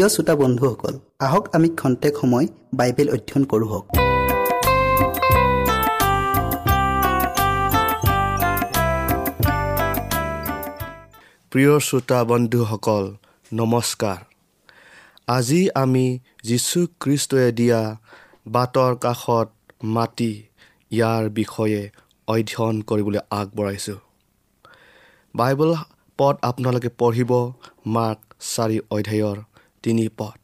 প্ৰিয় শ্ৰোতা বন্ধুসকল আহক আমি খন্তেক সময় বাইবেল অধ্যয়ন কৰোঁ প্ৰিয় শ্ৰোতা বন্ধুসকল নমস্কাৰ। আজি আমি যীশুখ্ৰীষ্টই দিয়া বাটৰ কাষত মাতি ইয়াৰ বিষয়ে অধ্যয়ন কৰিবলৈ আগবঢ়াইছোঁ। বাইবেল পদ আপোনালোকে পঢ়িব মাৰ্ক চাৰি অধ্যায়ৰ তিনি পদ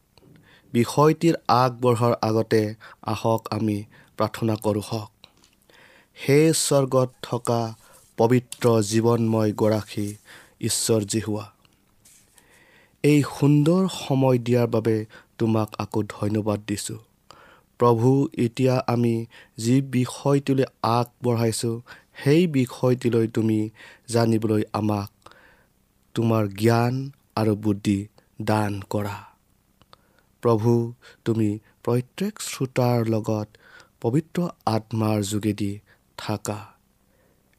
বিষয়টিৰ আগবঢ়াৰ আগতে আহক আমি প্ৰাৰ্থনা কৰোঁ হওক। হে স্বৰ্গত থকা পবিত্ৰ জীৱনময় গৰাকী ঈশ্বৰ হোৱা। এই সুন্দৰ সময় দিয়াৰ বাবে তোমাক আকৌ ধন্যবাদ দিছোঁ। প্ৰভু এতিয়া আমি যি বিষয়টোলৈ আগবঢ়াইছোঁ সেই বিষয়টোলৈ তুমি জানিবলৈ আমাক তোমাৰ জ্ঞান আৰু বুদ্ধি দান কৰা। প্ৰভু তুমি প্ৰত্যেক শ্ৰোতাৰ লগত পবিত্ৰ আত্মাৰ যোগেদি থাকা।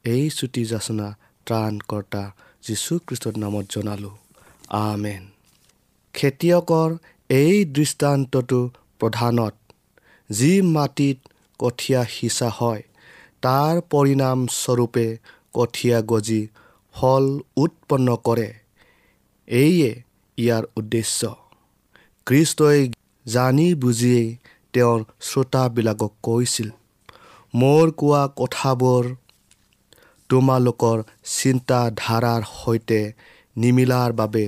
এই চুটি যাচনা ত্ৰাণকৰ্তা যীশুখ্ৰীষ্টৰ নামত জনালোঁ। আমেন। খেতিয়কৰ এই দৃষ্টান্তটো প্ৰধানত যি মাটিত কঠীয়া সিঁচা হয় তাৰ পৰিণামস্বৰূপে কঠীয়া গজি ফল উৎপন্ন কৰে। এইয়ে ইয়াৰ উদ্দেশ্য। খ্ৰীষ্টই জানি বুজিয়েই তেওঁৰ শ্ৰোতাবিলাকক কৈছিল মোৰ কোৱা কথাবোৰ তোমালোকৰ চিন্তাধাৰাৰ সৈতে নিমিলাৰ বাবে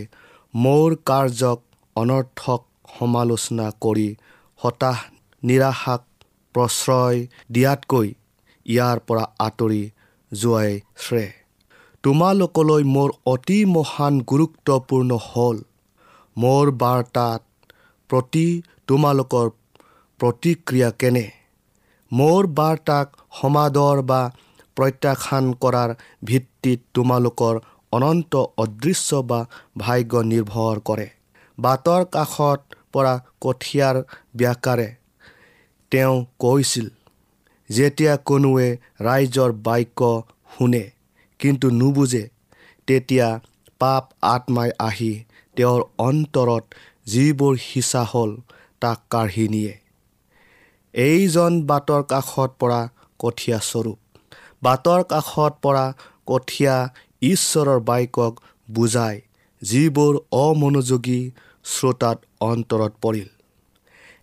মোৰ কাৰ্যক অনৰ্থক সমালোচনা কৰি হতাশ নিৰাশাক প্ৰশ্ৰয় দিয়াতকৈ ইয়াৰ পৰা আঁতৰি যোৱাই শ্ৰেয়। তোমালোকলৈ মোৰ অতি মহান গুৰুত্বপূৰ্ণ হ'ল। মোৰ বাৰ্তাত প্ৰতি তোমালোকৰ প্ৰতিক্ৰিয়া কেনে? মোৰ বাৰ্তাক সমাদৰ বা প্ৰত্যাখ্যান কৰাৰ ভিত্তিত তোমালোকৰ অনন্ত অদৃশ্য বা ভাগ্য নিৰ্ভৰ কৰে। বাটৰ কাষত পৰা কঠীয়াৰ ব্যাকাৰে তেওঁ কৈছিল যেতিয়া কোনোৱে ৰাইজৰ বাক্য শুনে কিন্তু নুবুজে তেতিয়া পাপ আত্মাই আহি তেওঁৰ অন্তৰত যিবোৰ সিঁচা হ'ল তাক কাঢ়ি নিয়ে। এইজন বাটৰ কাষত পৰা কঠীয়া স্বৰূপ। বাটৰ কাষত পৰা কঠীয়া ঈশ্বৰৰ বাক্যক বুজাই যিবোৰ অমনোযোগী শ্ৰোতাত অন্তৰত পৰিল।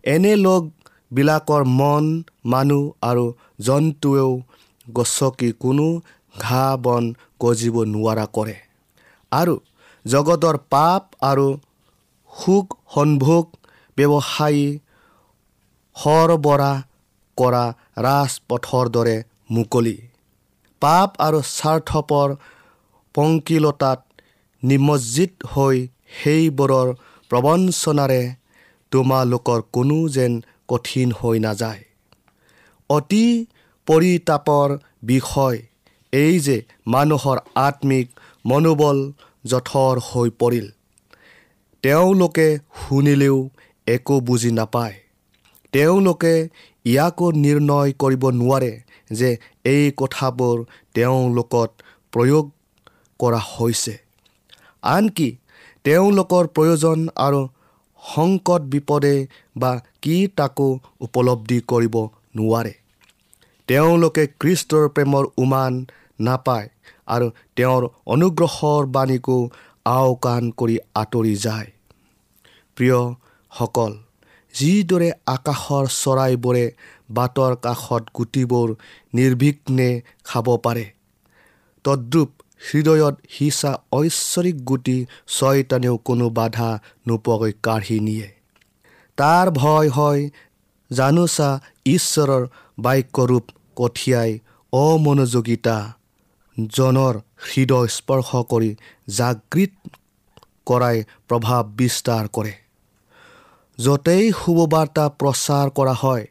এনে লোকবিলাকৰ মন মানুহ আৰু জন্তুৱেও গছকি কোনো ঘাঁহ বন গজিব নোৱাৰা কৰে। আৰু জগতৰ পাপ আৰু সুখ সম্ভোগ ব্যৱসায়ী সৰবৰাহ কৰা ৰাজপথৰ দৰে মুকলি। পাপ আৰু স্বাৰ্থপৰ পংকিলতাত নিমজ্জিত হৈ সেইবোৰৰ প্ৰবঞ্চনাৰে তোমালোকৰ কোনো যেন কঠিন হৈ নাযায়। অতি পৰিতাপৰ বিষয় এই যে মানুহৰ আত্মিক মনোবল জঠৰ হৈ পৰিল। তেওঁলোকে শুনিলেও একো বুজি নাপায়। তেওঁলোকে ইয়াকো নিৰ্ণয় কৰিব নোৱাৰে যে এই কথাবোৰ তেওঁলোকত প্ৰয়োগ কৰা হৈছে। আনকি তেওঁলোকৰ প্ৰয়োজন আৰু সংকট বিপদে বা কি তাকো উপলব্ধি কৰিব নোৱাৰে। তেওঁলোকে কৃষ্টৰ প্ৰেমৰ উমান নাপায় আৰু তেওঁৰ অনুগ্ৰহৰ বাণীকো আওকাণ কৰি আঁতৰি যায়। প্ৰিয়সকল যিদৰে আকাশৰ চৰাইবোৰে বাটৰ কাষত গুটিবোৰ নিৰ্বিঘ্নে খাব পাৰে তদ্ৰূপ হৃদয়ত সিঁচা ঐশ্বৰিক গুটি ছয়তানেও কোনো বাধা নোপোৱাকৈ কাঢ়ি নিয়ে। তাৰ ভয় হয় জানোচা ঈশ্বৰৰ বাক্যৰূপ কঠিয়াই অমনোযোগিতা জনৰ হৃদয় স্পৰ্শ কৰি জাগৃত কৰাই প্ৰভাৱ বিস্তাৰ কৰে। য'তেই শুভবাৰ্তা প্ৰচাৰ কৰা হয়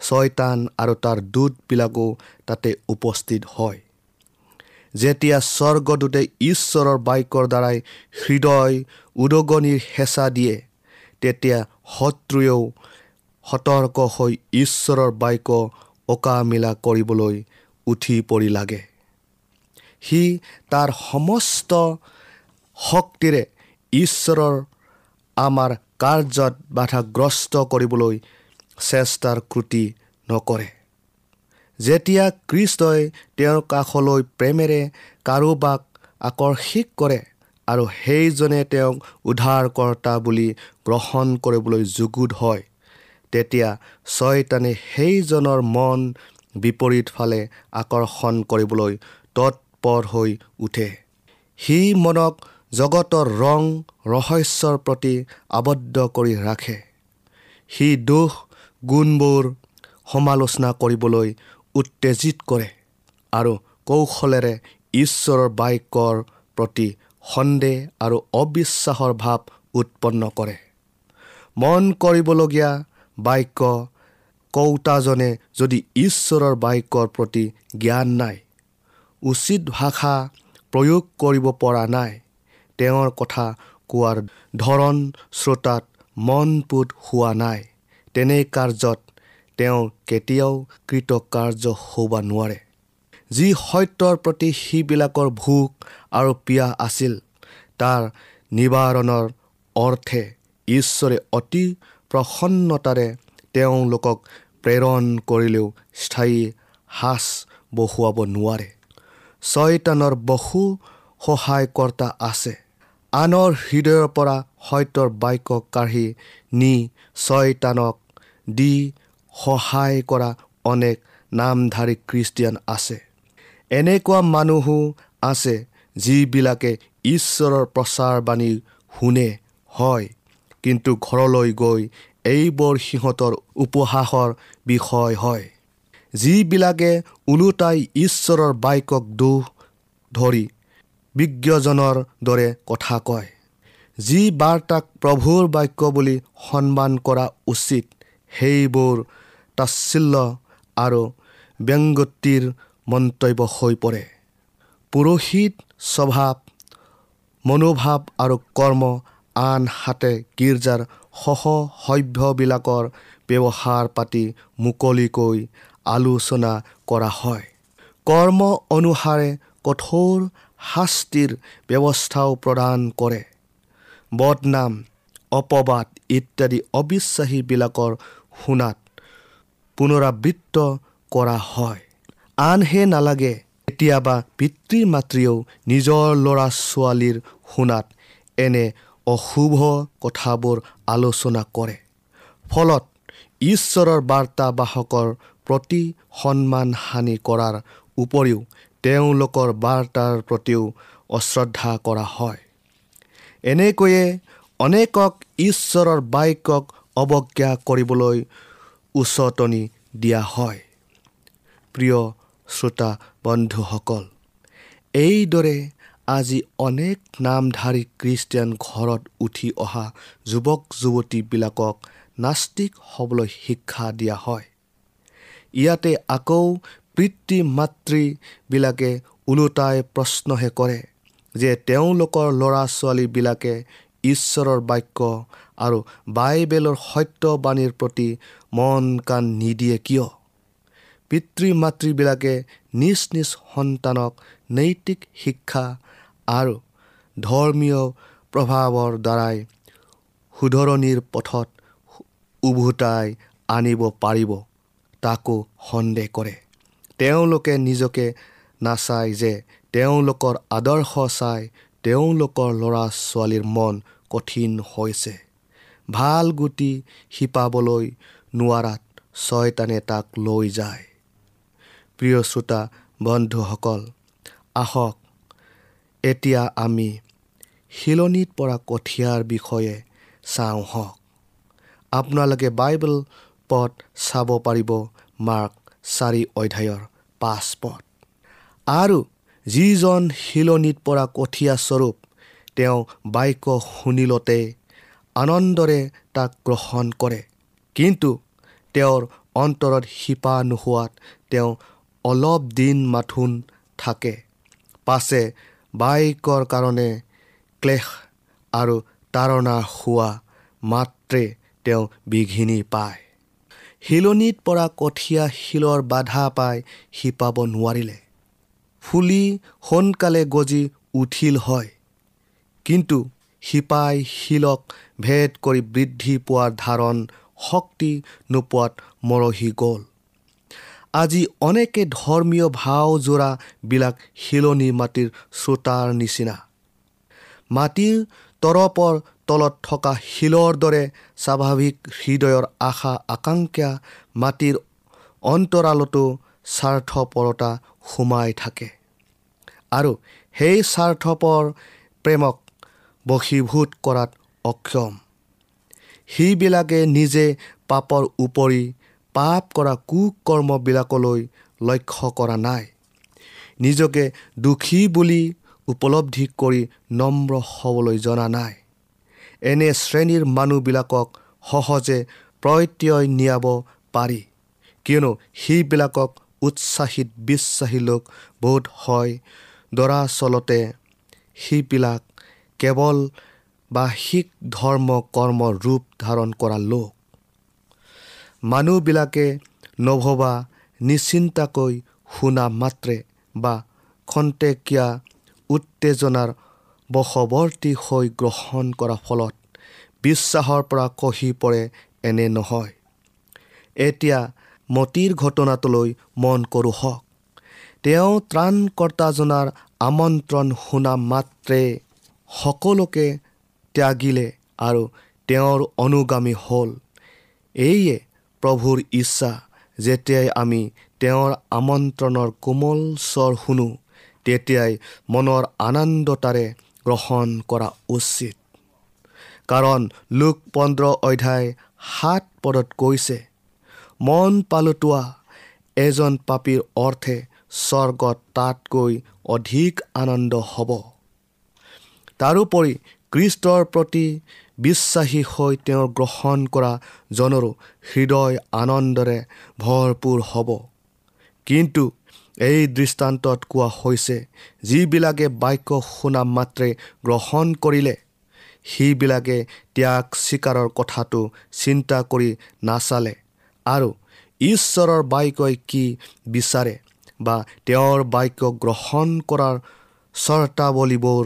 ছয়তান আৰু তাৰ দূতবিলাকো তাতে উপস্থিত হয়। যেতিয়া স্বৰ্গদূতে ঈশ্বৰৰ বাক্যৰ দ্বাৰাই হৃদয় উদগনিৰ হেঁচা দিয়ে তেতিয়া শত্ৰুৱেও সতৰ্ক হৈ ঈশ্বৰৰ বাক্য অকামিলা কৰিবলৈ উঠি পৰি লাগে। সি তাৰ সমস্ত শক্তিৰে ঈশ্বৰৰ আমাৰ কাৰ্যত বাধাগ্ৰস্ত কৰিবলৈ চেষ্টাৰ ক্ৰুটি নকৰে। যেতিয়া কৃষ্টই তেওঁৰ কাষলৈ প্ৰেমেৰে কাৰোবাক আকৰ্ষিত কৰে আৰু সেইজনে তেওঁক উদ্ধাৰকৰ্তা বুলি গ্ৰহণ কৰিবলৈ যুগুত হয় তেতিয়া ছয়তানে সেইজনৰ মন বিপৰীত ফালে আকৰ্ষণ কৰিবলৈ তৎপৰ হৈ উঠে। সি মনক জগতৰ ৰং ৰহস্যৰ প্ৰতি আবদ্ধ কৰি ৰাখে। সি দোষ গুণবোৰ সমালোচনা কৰিবলৈ উত্তেজিত কৰে আৰু কৌশলেৰে ঈশ্বৰৰ বাক্যৰ প্ৰতি সন্দেহ আৰু অবিশ্বাসৰ ভাৱ উৎপন্ন কৰে। মন কৰিবলগীয়া বাক্য কৌতাজনে যদি ঈশ্বৰৰ বাক্যৰ প্ৰতি জ্ঞান নাই উচিত ভাষা প্ৰয়োগ কৰিব পৰা নাই। তেওঁৰ কথা কোৱাৰ ধৰণ শ্ৰোতাত মন পুত হোৱা নাই। তেনে কাৰ্যত তেওঁ কেতিয়াও কৃতকাৰ্য হ'ব নোৱাৰে। যি সত্যৰ প্ৰতি সিবিলাকৰ ভোক আৰু পিয়াহ আছিল তাৰ নিবাৰণৰ অৰ্থে ঈশ্বৰে অতি প্ৰসন্নতাৰে তেওঁলোকক প্ৰেৰণ কৰিলেও স্থায়ী সাজ বহুৱাব নোৱাৰে। ছয়তানৰ বহু সহায়কৰ্তা আছে। আনৰ হৃদয়ৰ পৰা সত্যৰ বাক্য কাঢ়ি নি ছয়তানক দি সহায় কৰা অনেক নামধাৰী খ্ৰীষ্টিয়ান আছে। এনেকুৱা মানুহো আছে যিবিলাকে ঈশ্বৰৰ প্ৰচাৰ বাণী শুনে হয় কিন্তু ঘৰলৈ গৈ এইবোৰ সিহঁতৰ উপহাসৰ বিষয় হয়। যিবিলাকে ওলোটাই ঈশ্বৰৰ বাক্যক দোষ ধৰি বিজ্ঞজনৰ দৰে কথা কয়। যি বাৰ্তাক প্ৰভুৰ বাক্য বুলি সন্মান কৰা উচিত সেইবোৰ তাচ্ছিল্য আৰু ব্যংগতিৰ মন্তব্য হৈ পৰে। পুৰোহিত স্বভাৱ মনোভাৱ আৰু কৰ্ম আনহাতে গীৰ্জাৰ সহসভ্যবিলাকৰ ব্যৱহাৰ পাতি মুকলিকৈ আলোচনা কৰা হয়। কৰ্ম অনুসাৰে কঠোৰ শাস্তিৰ ব্যৱস্থাও প্ৰদান কৰে। বদনাম অপবাদ ইত্যাদি অবিশ্বাসীবিলাকৰ শুনাত পুনৰাবৃত্ত কৰা হয়। আনহে নালাগে কেতিয়াবা পিতৃ মাতৃয়েও নিজৰ ল'ৰা ছোৱালীৰ শুনাত এনে অশুভ কথাবোৰ আলোচনা কৰে। ফলত ঈশ্বৰৰ বাৰ্তাবাহকৰ প্ৰতি সন্মান হানি কৰাৰ উপৰিও তেওঁলোকৰ বাৰ্তাৰ প্ৰতিও অশ্ৰদ্ধা কৰা হয়। এনেকৈয়ে অনেকক ঈশ্বৰৰ বাক্যক অৱজ্ঞা কৰিবলৈ উচতনি দিয়া হয়। প্ৰিয় শ্ৰোতা বন্ধুসকল এইদৰে আজি অনেক নামধাৰী খ্ৰীষ্টিয়ান ঘৰত উঠি অহা যুৱক যুৱতীবিলাকক নাস্তিক হ'বলৈ শিক্ষা দিয়া হয়। ইয়াতে আকৌ পিতৃ মাতৃবিলাকে ওলোটাই প্ৰশ্নহে কৰে যে তেওঁলোকৰ ল'ৰা ছোৱালীবিলাকে ঈশ্বৰৰ বাক্য আৰু বাইবেলৰ সত্যবাণীৰ প্ৰতি মন কাণ নিদিয়ে কিয়? পিতৃ মাতৃবিলাকে নিজ নিজ সন্তানক নৈতিক শিক্ষা আৰু ধৰ্মীয় প্ৰভাৱৰ দ্বাৰাই শুধৰণিৰ পথত উভতাই আনিব পাৰিব তাকো সন্দেহ কৰে। তেওঁলোকে নিজকে নাচায় যে তেওঁলোকৰ আদৰ্শ চাই তেওঁলোকৰ ল'ৰা ছোৱালীৰ মন কঠিন হৈছে। ভাল গুটি শিপাবলৈ নোৱাৰাত ছয়তানে তাক লৈ যায়। প্ৰিয় শ্ৰোতা বন্ধুসকল আহক এতিয়া আমি শিলনিত পৰা কঠীয়াৰ বিষয়ে চাওঁ হওক। আপোনালোকে বাইবেল পদ চাব পাৰিব মাৰ্ক চাৰি অধ্যায়ৰ পাঁচ পদ। আৰু যিজন শিলনিত পৰা কঠীয়া স্বৰূপ তেওঁ বাক্য শুনিলতে আনন্দৰে তাক গ্ৰহণ কৰে। কিন্তু তেওঁৰ অন্তৰত শিপা নোহোৱাত তেওঁ অলপ দিন মাথোন থাকে। পাছে বাক্যৰ কাৰণে ক্লেশ আৰু তাৰণা হোৱা মাত্ৰে তেওঁ বিঘিনি পায়। শিলনিত পৰা কঠীয়া শিলৰ বাধা পাই শিপাব নোৱাৰিলে। ফুলি সোনকালে গজি উঠিল হয়। কিন্তু শিপাই শিলক ভেদ কৰি বৃদ্ধি পোৱাৰ ধাৰণ শক্তি নোপোৱাত মৰহি গ'ল। আজি অনেকে ধৰ্মীয় ভাও যোৰাবিলাক শিলনি মাটিৰ শ্ৰোতাৰ নিচিনা। মাটিৰ তৰপৰ তলত থকা শিলৰ দৰে স্বাভাৱিক হৃদয়ৰ আশা আকাংক্ষা মাটিৰ অন্তৰালতো স্বাৰ্থপৰতা সোমাই থাকে। আৰু সেই স্বাৰ্থপৰ প্ৰেমক বশীভূত কৰাত অক্ষম। সিবিলাকে নিজে পাপৰ উপৰি পাপ কৰা কুকৰ্মবিলাকলৈ লক্ষ্য কৰা নাই। নিজকে দোষী বুলি উপলব্ধি কৰি নম্ৰ হ'বলৈ জনা নাই। এনে শ্ৰেণীৰ মানুহবিলাকক সহজে প্ৰত্যয় নিয়াব পাৰি। কিয়নো সেইবিলাকক উৎসাহিত বিশ্বাসী লোক বোধ হয়। দৰাচলতে সেইবিলাক কেৱল বাহিক ধৰ্ম কৰ্মৰ ৰূপ ধাৰণ কৰা লোক। মানুহবিলাকে নভবা নিশ্চিন্তাকৈ শুনা মাত্ৰে বা খন্তেকীয়া উত্তেজনাৰ বশৱৰ্তী হৈ গ্ৰহণ কৰাৰ ফলত বিশ্বাসৰ পৰা কহি পৰে এনে নহয়। এতিয়া মতিৰ ঘটনাটোলৈ মন কৰোঁ হওক। তেওঁ ত্ৰাণকৰ্তাজনাৰ আমন্ত্ৰণ শুনা মাত্ৰে সকলোকে ত্যাগিলে আৰু তেওঁৰ অনুগামী হ'ল। এইয়ে প্ৰভুৰ ইচ্ছা যেতিয়াই আমি তেওঁৰ আমন্ত্ৰণৰ কোমল স্বৰ শুনো তেতিয়াই মনৰ আনন্দতাৰে গ্ৰহণ কৰা উচিত। কাৰণ লোক পোন্ধৰ অধ্যায় সাত পদত কৈছে মন পালোতোৱা এজন পাপীৰ অৰ্থে স্বৰ্গত তাতকৈ অধিক আনন্দ হ'ব। তাৰোপৰি কৃষ্টৰ প্ৰতি বিশ্বাসী হৈ তেওঁৰ গ্ৰহণ কৰা জনৰো হৃদয় আনন্দৰে ভৰপূৰ হ'ব। কিন্তু এই দৃষ্টান্তত কোৱা হৈছে যিবিলাকে বাক্য শুনা মাত্ৰে গ্ৰহণ কৰিলে সেইবিলাকে ত্যাগ স্বীকাৰৰ কথাটো চিন্তা কৰি নাচালে আৰু ঈশ্বৰৰ বাক্যই কি বিচাৰে বা তেওঁৰ বাক্য গ্ৰহণ কৰাৰ চৰ্তাৱলীবোৰ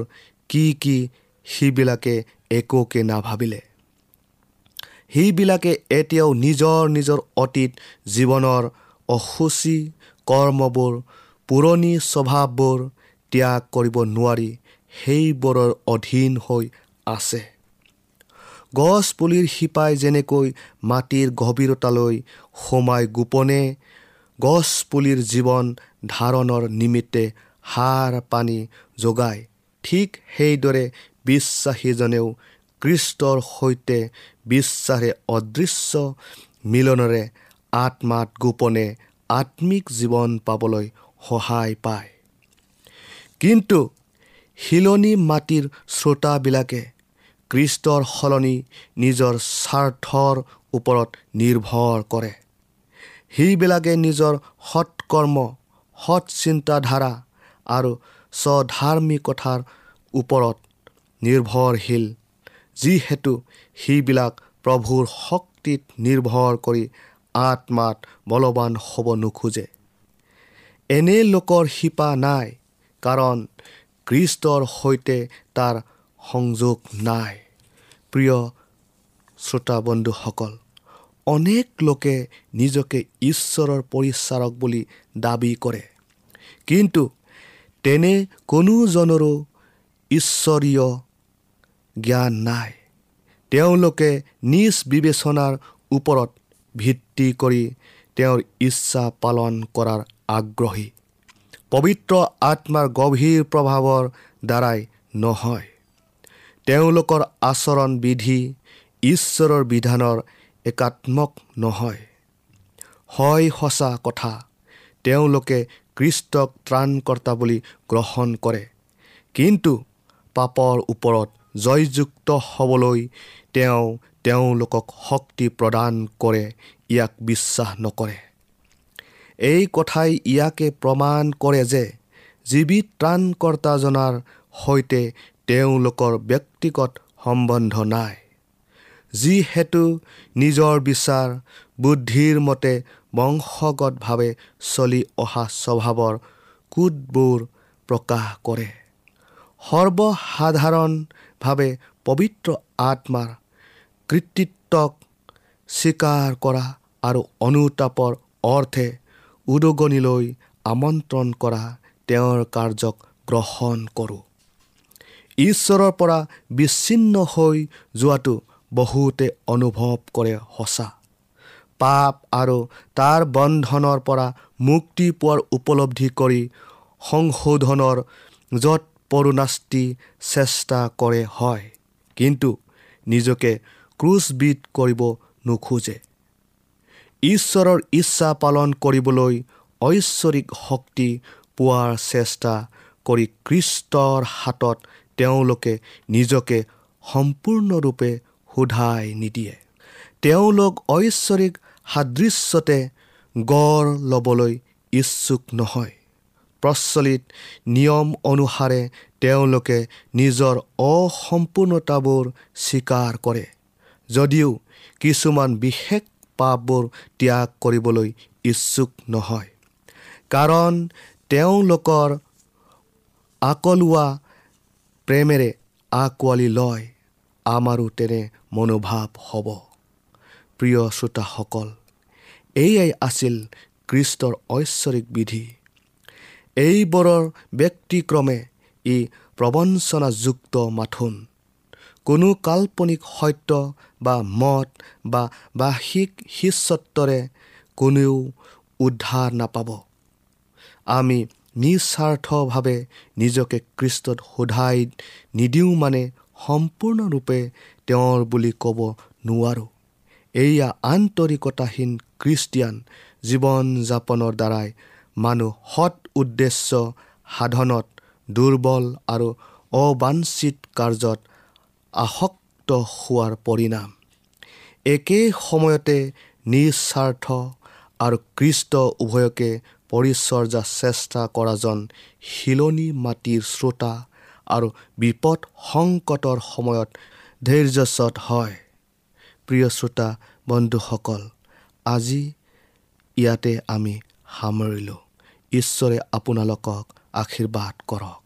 কি কি সেইবিলাকে একোকে নাভাবিলে। সেইবিলাকে এতিয়াও নিজৰ নিজৰ অতীত জীৱনৰ অসুচী কৰ্মবোৰ পুৰণি স্বভাৱবোৰ ত্যাগ কৰিব নোৱাৰি সেইবোৰৰ অধীন হৈ আছে। গছ পুলিৰ শিপাই যেনেকৈ মাটিৰ গভীৰতালৈ সোমাই গোপনে গছ পুলিৰ জীৱন ধাৰণৰ নিমিত্তে সাৰ পানী যোগায় ঠিক সেইদৰে বিশ্বাসীজনেও কৃষ্টৰ সৈতে বিশ্বাসে অদৃশ্য মিলনেৰে আত্মাত গোপনে আত্মিক জীৱন পাবলৈ সহায় পায়। কিন্তু শিলনি মাটিৰ শ্ৰোতাবিলাকে কৃষ্টৰ সলনি নিজৰ স্বাৰ্থৰ ওপৰত নিৰ্ভৰ কৰে। সেইবিলাকে নিজৰ সৎকৰ্ম সৎ চিন্তাধাৰা আৰু স্বধাৰ্মিকতাৰ ওপৰত নিৰ্ভৰশীল যিহেতু সেইবিলাক প্ৰভুৰ শক্তিত নিৰ্ভৰ কৰি আত্মাত বলৱান হ'ব নোখোজে। এনে লোকৰ শিপা নাই কাৰণ কৃষ্টৰ সৈতে তাৰ সংযোগ নাই। প্ৰিয় শ্ৰোতা বন্ধুসকল অনেক লোকে নিজকে ঈশ্বৰৰ পৰিচাৰক বুলি দাবী কৰে। কিন্তু তেনে কোনোজনৰো ঈশ্বৰীয় জ্ঞান নাই। তেওঁলোকে নিজ বিবেচনাৰ ওপৰত ভিত্তি কৰি তেওঁৰ ইচ্ছা পালন কৰাৰ আগ্ৰহী। পবিত্ৰ আত্মাৰ গভীৰ প্ৰভাৱৰ দ্বাৰাই নহয়। তেওঁলোকৰ আচৰণ বিধি ঈশ্বৰৰ বিধানৰ একাত্মক নহয়। হয় সঁচা কথা তেওঁলোকে কৃষ্টক ত্ৰাণকৰ্তা বুলি গ্ৰহণ কৰে। কিন্তু পাপৰ ওপৰত জয়যুক্ত হ'বলৈ তেওঁ তেওঁলোকক শক্তি প্ৰদান কৰে ইয়াক বিশ্বাস নকৰে। এই কথাই ইয়াকে প্ৰমাণ কৰে যে জীৱিত ত্ৰাণকৰ্তাজনাৰ সৈতে তেওঁলোকৰ ব্যক্তিগত সম্বন্ধ নাই। যিহেতু নিজৰ বিচাৰ বুদ্ধিৰ মতে বংশগতভাৱে চলি অহা স্বভাৱৰ কোটবোৰ প্ৰকাশ কৰে। সৰ্বসাধাৰণভাৱে পবিত্ৰ আত্মাৰ কৃতিত্বক স্বীকাৰ কৰা আৰু অনুতাপৰ অৰ্থে উদগনিলৈ আমন্ত্ৰণ কৰা তেওঁৰ কাৰ্যক গ্ৰহণ কৰোঁ। ঈশ্বৰৰ পৰা বিচ্ছিন্ন হৈ যোৱাটো বহুতে অনুভৱ কৰে সঁচা। পাপ আৰু তাৰ বন্ধনৰ পৰা মুক্তি পোৱাৰ উপলব্ধি কৰি সংশোধনৰ য'ত পৰুণাস্তি চেষ্টা কৰে হয়। কিন্তু নিজকে ক্ৰুচবিদ কৰিব নোখোজে। ঈশ্বৰৰ ইচ্ছা পালন কৰিবলৈ ঐশ্বৰিক শক্তি পোৱাৰ চেষ্টা কৰি কৃষ্টৰ হাতত তেওঁলোকে নিজকে সম্পূৰ্ণৰূপে সোধাই নিদিয়ে। তেওঁলোক ঐশ্বৰিক সাদৃশ্যতে গঢ় ল'বলৈ ইচ্ছুক নহয়। প্ৰচলিত নিয়ম অনুসাৰে তেওঁলোকে নিজৰ অসম্পূৰ্ণতাবোৰ স্বীকাৰ কৰে। যদিও কিছুমান বিশেষ পাপবোৰ ত্যাগ কৰিবলৈ ইচ্ছুক নহয়। কাৰণ তেওঁলোকৰ আকলোৱা প্ৰেমেৰে আঁকোৱালি লয় আমাৰো তেনে মনোভাৱ হ'ব। প্ৰিয় শ্ৰোতাসকল এয়াই আছিল কৃষ্টৰ ঐশ্বৰিক বিধি। এইবোৰৰ ব্যক্তিক্ৰমে ই প্ৰবঞ্চনাযুক্ত মাথোন। কোনো কাল্পনিক সত্য বা মত বা বাহিক শিষ্যত্বৰে কোনেও উদ্ধাৰ নাপাব। আমি নিস্বাৰ্থভাৱে নিজকে কৃষ্টত সোধাই নিদিওঁ মানে সম্পূৰ্ণৰূপে তেওঁৰ বুলি ক'ব নোৱাৰোঁ। এয়া আন্তৰিকতাহীন খ্ৰীষ্টিয়ান জীৱন যাপনৰ দ্বাৰাই মানুহ সৎ উদ্দেশ্য সাধনত দুৰ্বল আৰু অবাঞ্চিত কাৰ্যত আসক্ত হোৱাৰ পৰিণাম। একে সময়তে নিস্বাৰ্থ আৰু কৃষ্ট উভয়কে পৰিচৰ্যা চেষ্টা কৰাজন শিলনি মাটিৰ শ্ৰোতা আৰু বিপদ সংকটৰ সময়ত ধৈৰ্যচত হয়। প্ৰিয় শ্ৰোতা বন্ধুসকল আজি ইয়াতে আমি সামৰিলোঁ। ঈশ্বৰে আপোনালোকক আশীৰ্বাদ কৰক।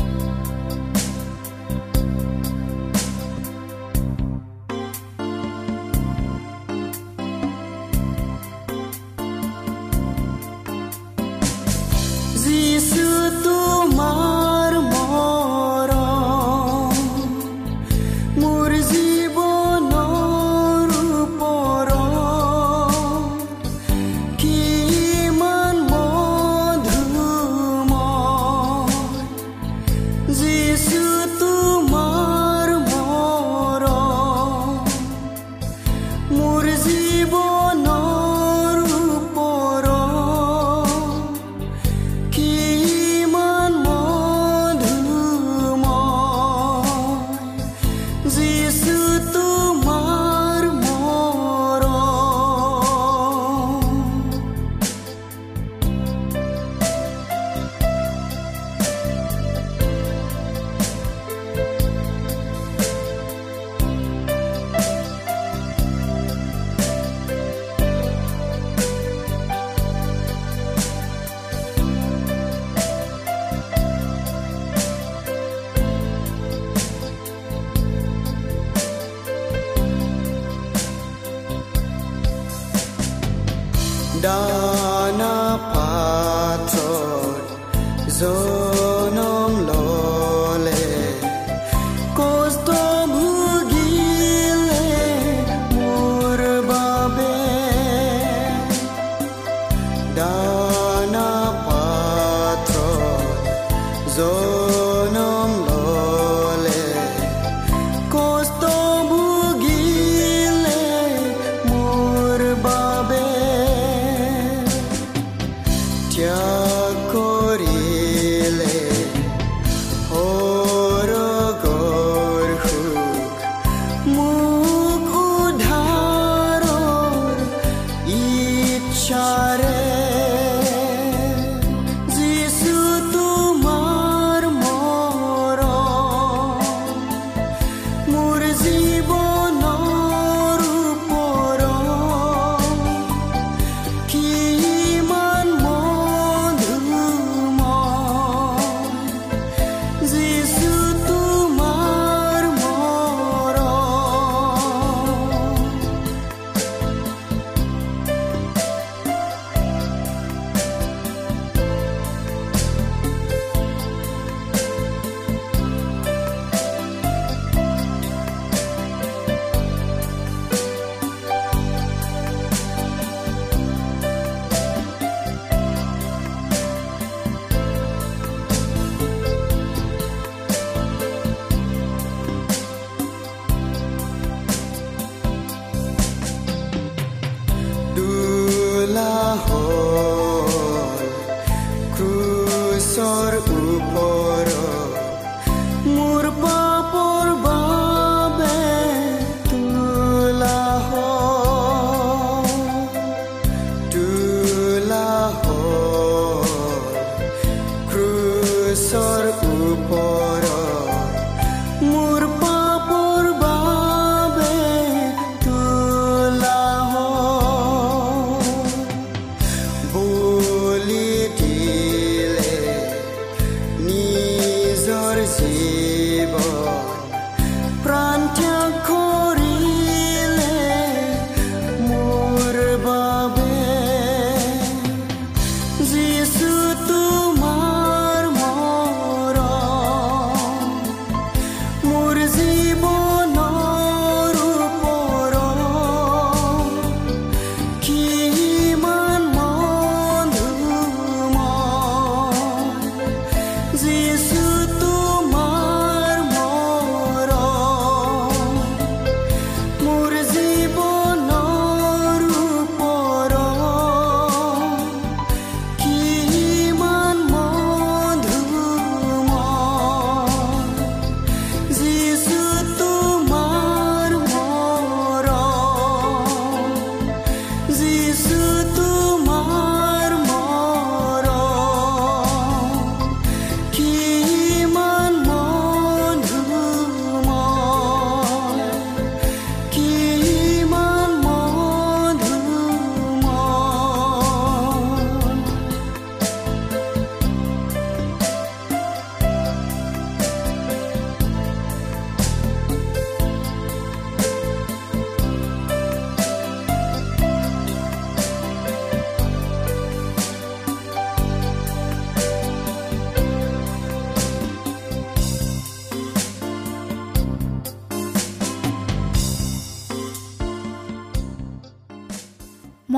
Oh.